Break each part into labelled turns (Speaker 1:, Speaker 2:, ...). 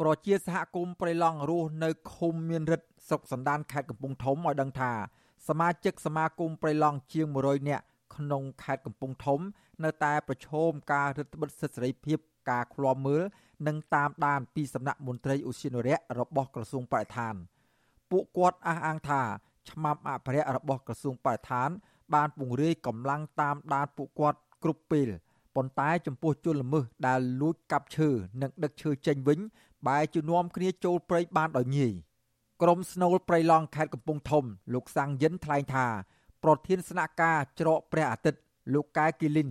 Speaker 1: ប្រជាសហគមន៍ព្រៃឡង់រស់នៅឃុំមានរិទ្ធស្រុកសណ្ដានខេត្តកំពង់ធំឲ្យដឹងថាសមាជិកសមាគមព្រៃឡង់ជាង100នាក់ក្នុងខេត្តកំពង់ធំ នៅតែប្រឈមការរឹតបន្តឹងសិទ្ធិសេរីភាពការឃ្លាំមើលនិងតាមដានពីសំណាក់មន្ត្រីឧស្សាហនរៈរបស់ក្រសួងបរិស្ថាន ពួកគាត់អះអាងថាឆ្មាំអភិរក្សរបស់ក្រសួងបរិស្ថាន បានពង្រាយកម្លាំងតាមដានពួកគាត់គ្រប់ពេល ប៉ុន្តែចំពោះជនល្មើសដែលលួចកាប់ឈើនិងដឹកឈើចេញវិញ បែរជានាំគ្នាចូលព្រៃបានដោយងាយក្រមស្នូលព្រៃឡង់ខេត្តកំពង់ធំ លោកសាំងយិនថ្លែងថា ប្រធានស្នាក់ការច្រកព្រះអាទិត្យលោកកែគីលីន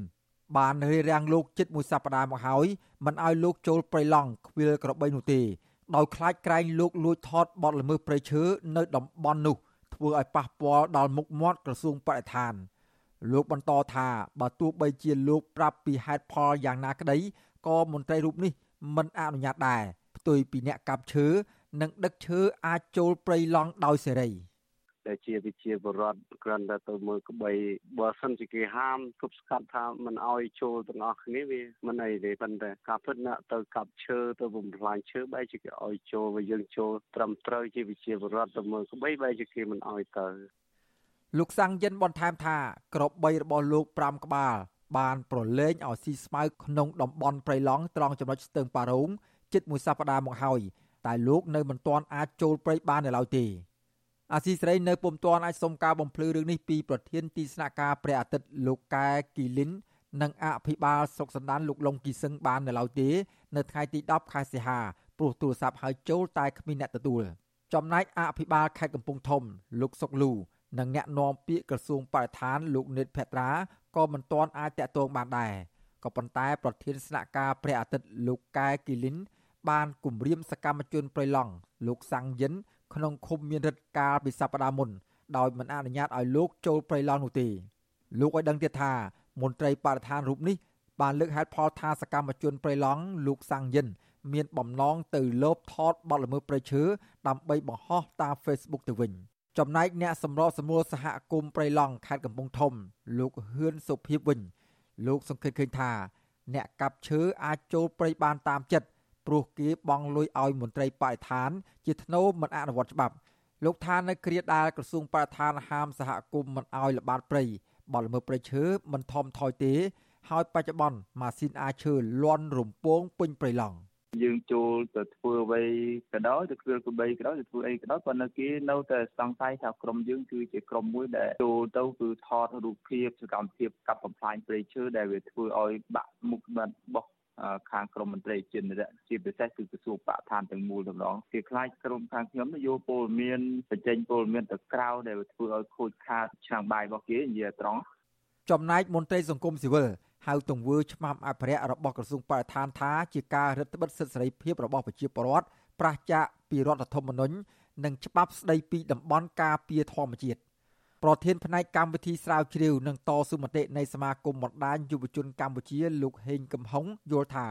Speaker 1: បានរារាំងលោកជិតមួយសប្តាហ៍មកហើយមិនឲ្យលោកចូលព្រៃឡង់ខ្វៀលក្របីនោះទេដោយខ្លាចក្រែងលោកលួចថតបទល្មើសព្រៃឈើនៅតំបន់នោះធ្វើឲ្យប៉ះពាល់ដល់មុខមាត់ក្រសួងបរិស្ថាន លោកបន្តថាបើទោះបីជាលោកប្រាប់ពីហេតុផលយ៉ាងណាក្តីក៏មន្ត្រីរូបនេះមិនអនុញ្ញាតដែរផ្ទុយពីអ្នកកាប់ឈើនិងដឹកឈើអាចចូលព្រៃឡង់ដោយសេរី។
Speaker 2: ដែលជាវិជាបរដ្ឋគ្រាន់តែទៅមើលក្បីបើសិនជាគេហាមគប់ស្កាត់ថាមិនអោយចូលទាំងអស់គ្នាវាមិនអីទេប៉ុន្តែការពិតណាទៅកាប់ឈើទៅបំផ្លាញឈើបែរជាគេអោយចូលបើយើងចូលត្រឹមត្រូវជាវិជាបរដ្ឋទៅមើលក្បីបែរជាគេមិនអោយទៅ
Speaker 1: លោកសាំងយិនបន្ថែមថាក្រប3របស់លោក5ក្បាល បានប្រឡែងឲ្យស៊ីស្មៅក្នុងតំបន់ព្រៃឡង់ត្រង់ចំណុចស្ទឹងប៉ារ៉ូងជិតមួយសប្តាហ៍មកហើយតែលោកនៅមិនទាន់អាចចូលព្រៃបាននៅឡើយទេអាស៊ីសេរីនៅពុំទាន់អាចសុំការបំភ្លឺរឿងនេះពីប្រធានទីស្នាក់ការព្រះអាទិត្យលោកកែគីលីននិងអភិបាលស្រុកសណ្ដានលោកលងគីសឹងបាននៅឡើយទេនៅថ្ងៃទី10ខែសីហាព្រោះទូរស័ព្ទហៅចូលតែគ្មានអ្នកទទួលចំណែកអភិបាលខេត្តកំពង់ធំលោកសុកលូ និងអ្នកនាំពាក្យក្រសួងបរិស្ថានលោកនេតភត្រាក៏មិនទាន់អាចតាក់ទងបានដែរក៏ប៉ុន្តែប្រធានស្នាក់ការព្រះអាទិត្យលោកកែគីលីនបានគម្រាមសកម្មជនប្រៃឡង់លោកសាំងយិនក្នុងឃុំមានរិទ្ធកាលពីសប្តាហ៍មុនដោយមិនអនុញ្ញាតឲ្យលោកចូលព្រៃឡង់នោះទេលោកឲ្យដឹងទៀតថាមន្ត្រីបរិស្ថានរូបនេះបានលើកហេតុផលថាសកម្មជនព្រៃឡង់លោកសាំងយិន មានបំណងទៅលបថតបទល្មើសព្រៃឈើដើម្បីបង្ហោះតាម Facebook ទៅវិញ ចំណែកអ្នកសម្របសម្រួលសហគមន៍ព្រៃឡង់ខេត្តកំពង់ធំ លោកហឿនសុភីបវិញ លោកសង្កេតឃើញថា អ្នកកាប់ឈើអាចចូលព្រៃបានតាមចិត្តព្រោះគេបង់លុយឲ្យមន្ត្រីបរិស្ថាន ជាធ្នូមិនអនុវត្តច្បាប់លោកថានៅគ្រាដែលក្រសួងបរិស្ថានហាមសហគមន៍មិនឲ្យល្បាតព្រៃបលល្មើសព្រៃឈើមិនថមថយទេ ហើយបច្ចុប្បន្នម៉ាស៊ីនអាឈើលន់រំពងពេញព្រៃឡង់
Speaker 2: យើងចូលទៅធ្វើអ្វីក៏ដោយទៅធ្វើក្បីក៏ដោយទៅធ្វើអីក៏ដោយប៉ុន្តែគេនៅតែសង្ស័យថាក្រុមយើងគឺជាក្រុមមួយដែលចូលទៅគឺថតរូបភាពសកម្មភាពកាប់បំផ្លាញព្រៃឈើដែលវាធ្វើឲ្យបាក់មុខបាត់បោះខាងក្រមមន្ត្រីជាតិនិរៈជាពិសេសគឺក្រសួងបរិស្ថានទាំងមូលទាំងឡងគេខ្លាចក្រុមខាងខ្ញុំយកពលមានបញ្ចេញពលមានទៅក្រៅដែលធ្វើឲ្យខូចខាតឆ្នាំងបាយរបស់គេនិយាយត្រង់
Speaker 1: ចំណែកមន្ត្រីសង្គមស៊ីវិល ហៅទង្វើឆ្មាំអភិរក្សរបស់ក្រសួងបរិស្ថានថាជាការរឹតបន្តឹងសិទ្ធិសេរីភាពរបស់ប្រជាពលរដ្ឋប្រឆាចពីរដ្ឋធម្មនុញ្ញនិងច្បាប់ស្តីពីតំបន់ការពារធម្មជាតិប្រធានផ្នែកកម្មវិធីស្រាវជ្រាវនិងតស៊ូមតិនៃសមាគមបណ្ដាញយុវជនកម្ពុជាលោកហេងកំហុងយល់ថា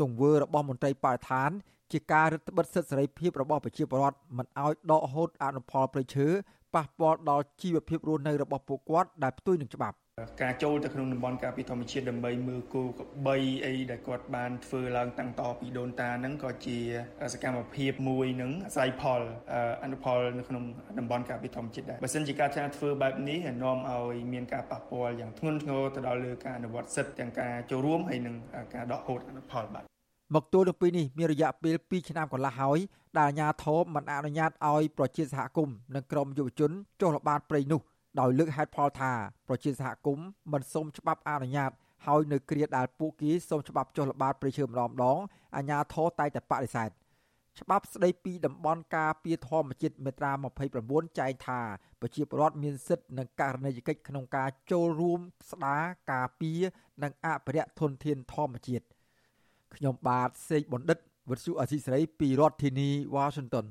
Speaker 1: ទង្វើរបស់មន្ត្រីបរិស្ថាន ជាការរឹតបន្តឹងសិទ្ធិសេរីភាពរបស់ប្រជាពលរដ្ឋមិនឲ្យដកហូតអនុផលព្រៃឈើប៉ះពាល់ដល់ជីវភាពរស់នៅរបស់ពួកគាត់ដែលផ្ទុយនឹងច្បាប់
Speaker 3: ការចូលទៅក្នុងតំបន់ការពារធម្មជាតិដើម្បីមើលគោក្របីអីដែលគាត់បានធ្វើឡើងតាំងតពីដូនតាហ្នឹងក៏ជាសកម្មភាពមួយនឹងអាស្រ័យផលអនុផលនៅក្នុងតំបន់ការពារធម្មជាតិដែរបើសិនជាការចាធ្វើបែបនេះនាំឲ្យមានការប៉ះពាល់យ៉ាងធ្ងន់ធ្ងរទៅដល់លើការអនុវត្តសិទ្ធិទាំងការចូលរួមហើយនិងការដកហូតអនុផលបាទ
Speaker 1: មកទល់នឹងពេលនេះមានរយៈពេល2ឆ្នាំកន្លះហើយដែលអាជ្ញាធរមិនអនុញ្ញាតឲ្យប្រជាសហគមន៍និងក្រុមយុវជនចុះល្បាតព្រៃនោះ ដោយលើកហេតុផលថាប្រជាសហគមន៍មិនសូមច្បាប់អនុញ្ញាតហើយនៅគ្រាដែលពួកគេសូមច្បាប់ចុះល្បាតព្រៃឈើម្ដងម្ដងអាជ្ញាធរតែតែបដិសេធច្បាប់ស្ដីពីតំបន់ការពារធម្មជាតិមេត្រា29ចែងថាប្រជាពលរដ្ឋមានសិទ្ធិនិងករណីយកិច្ចក្នុងការចូលរួមស្ដារការពារនិងអភិរក្សធនធានធម្មជាតិខ្ញុំបាទសេកបណ្ឌិតវិទ្យុអសីសេរីពីរដ្ឋធានី Washington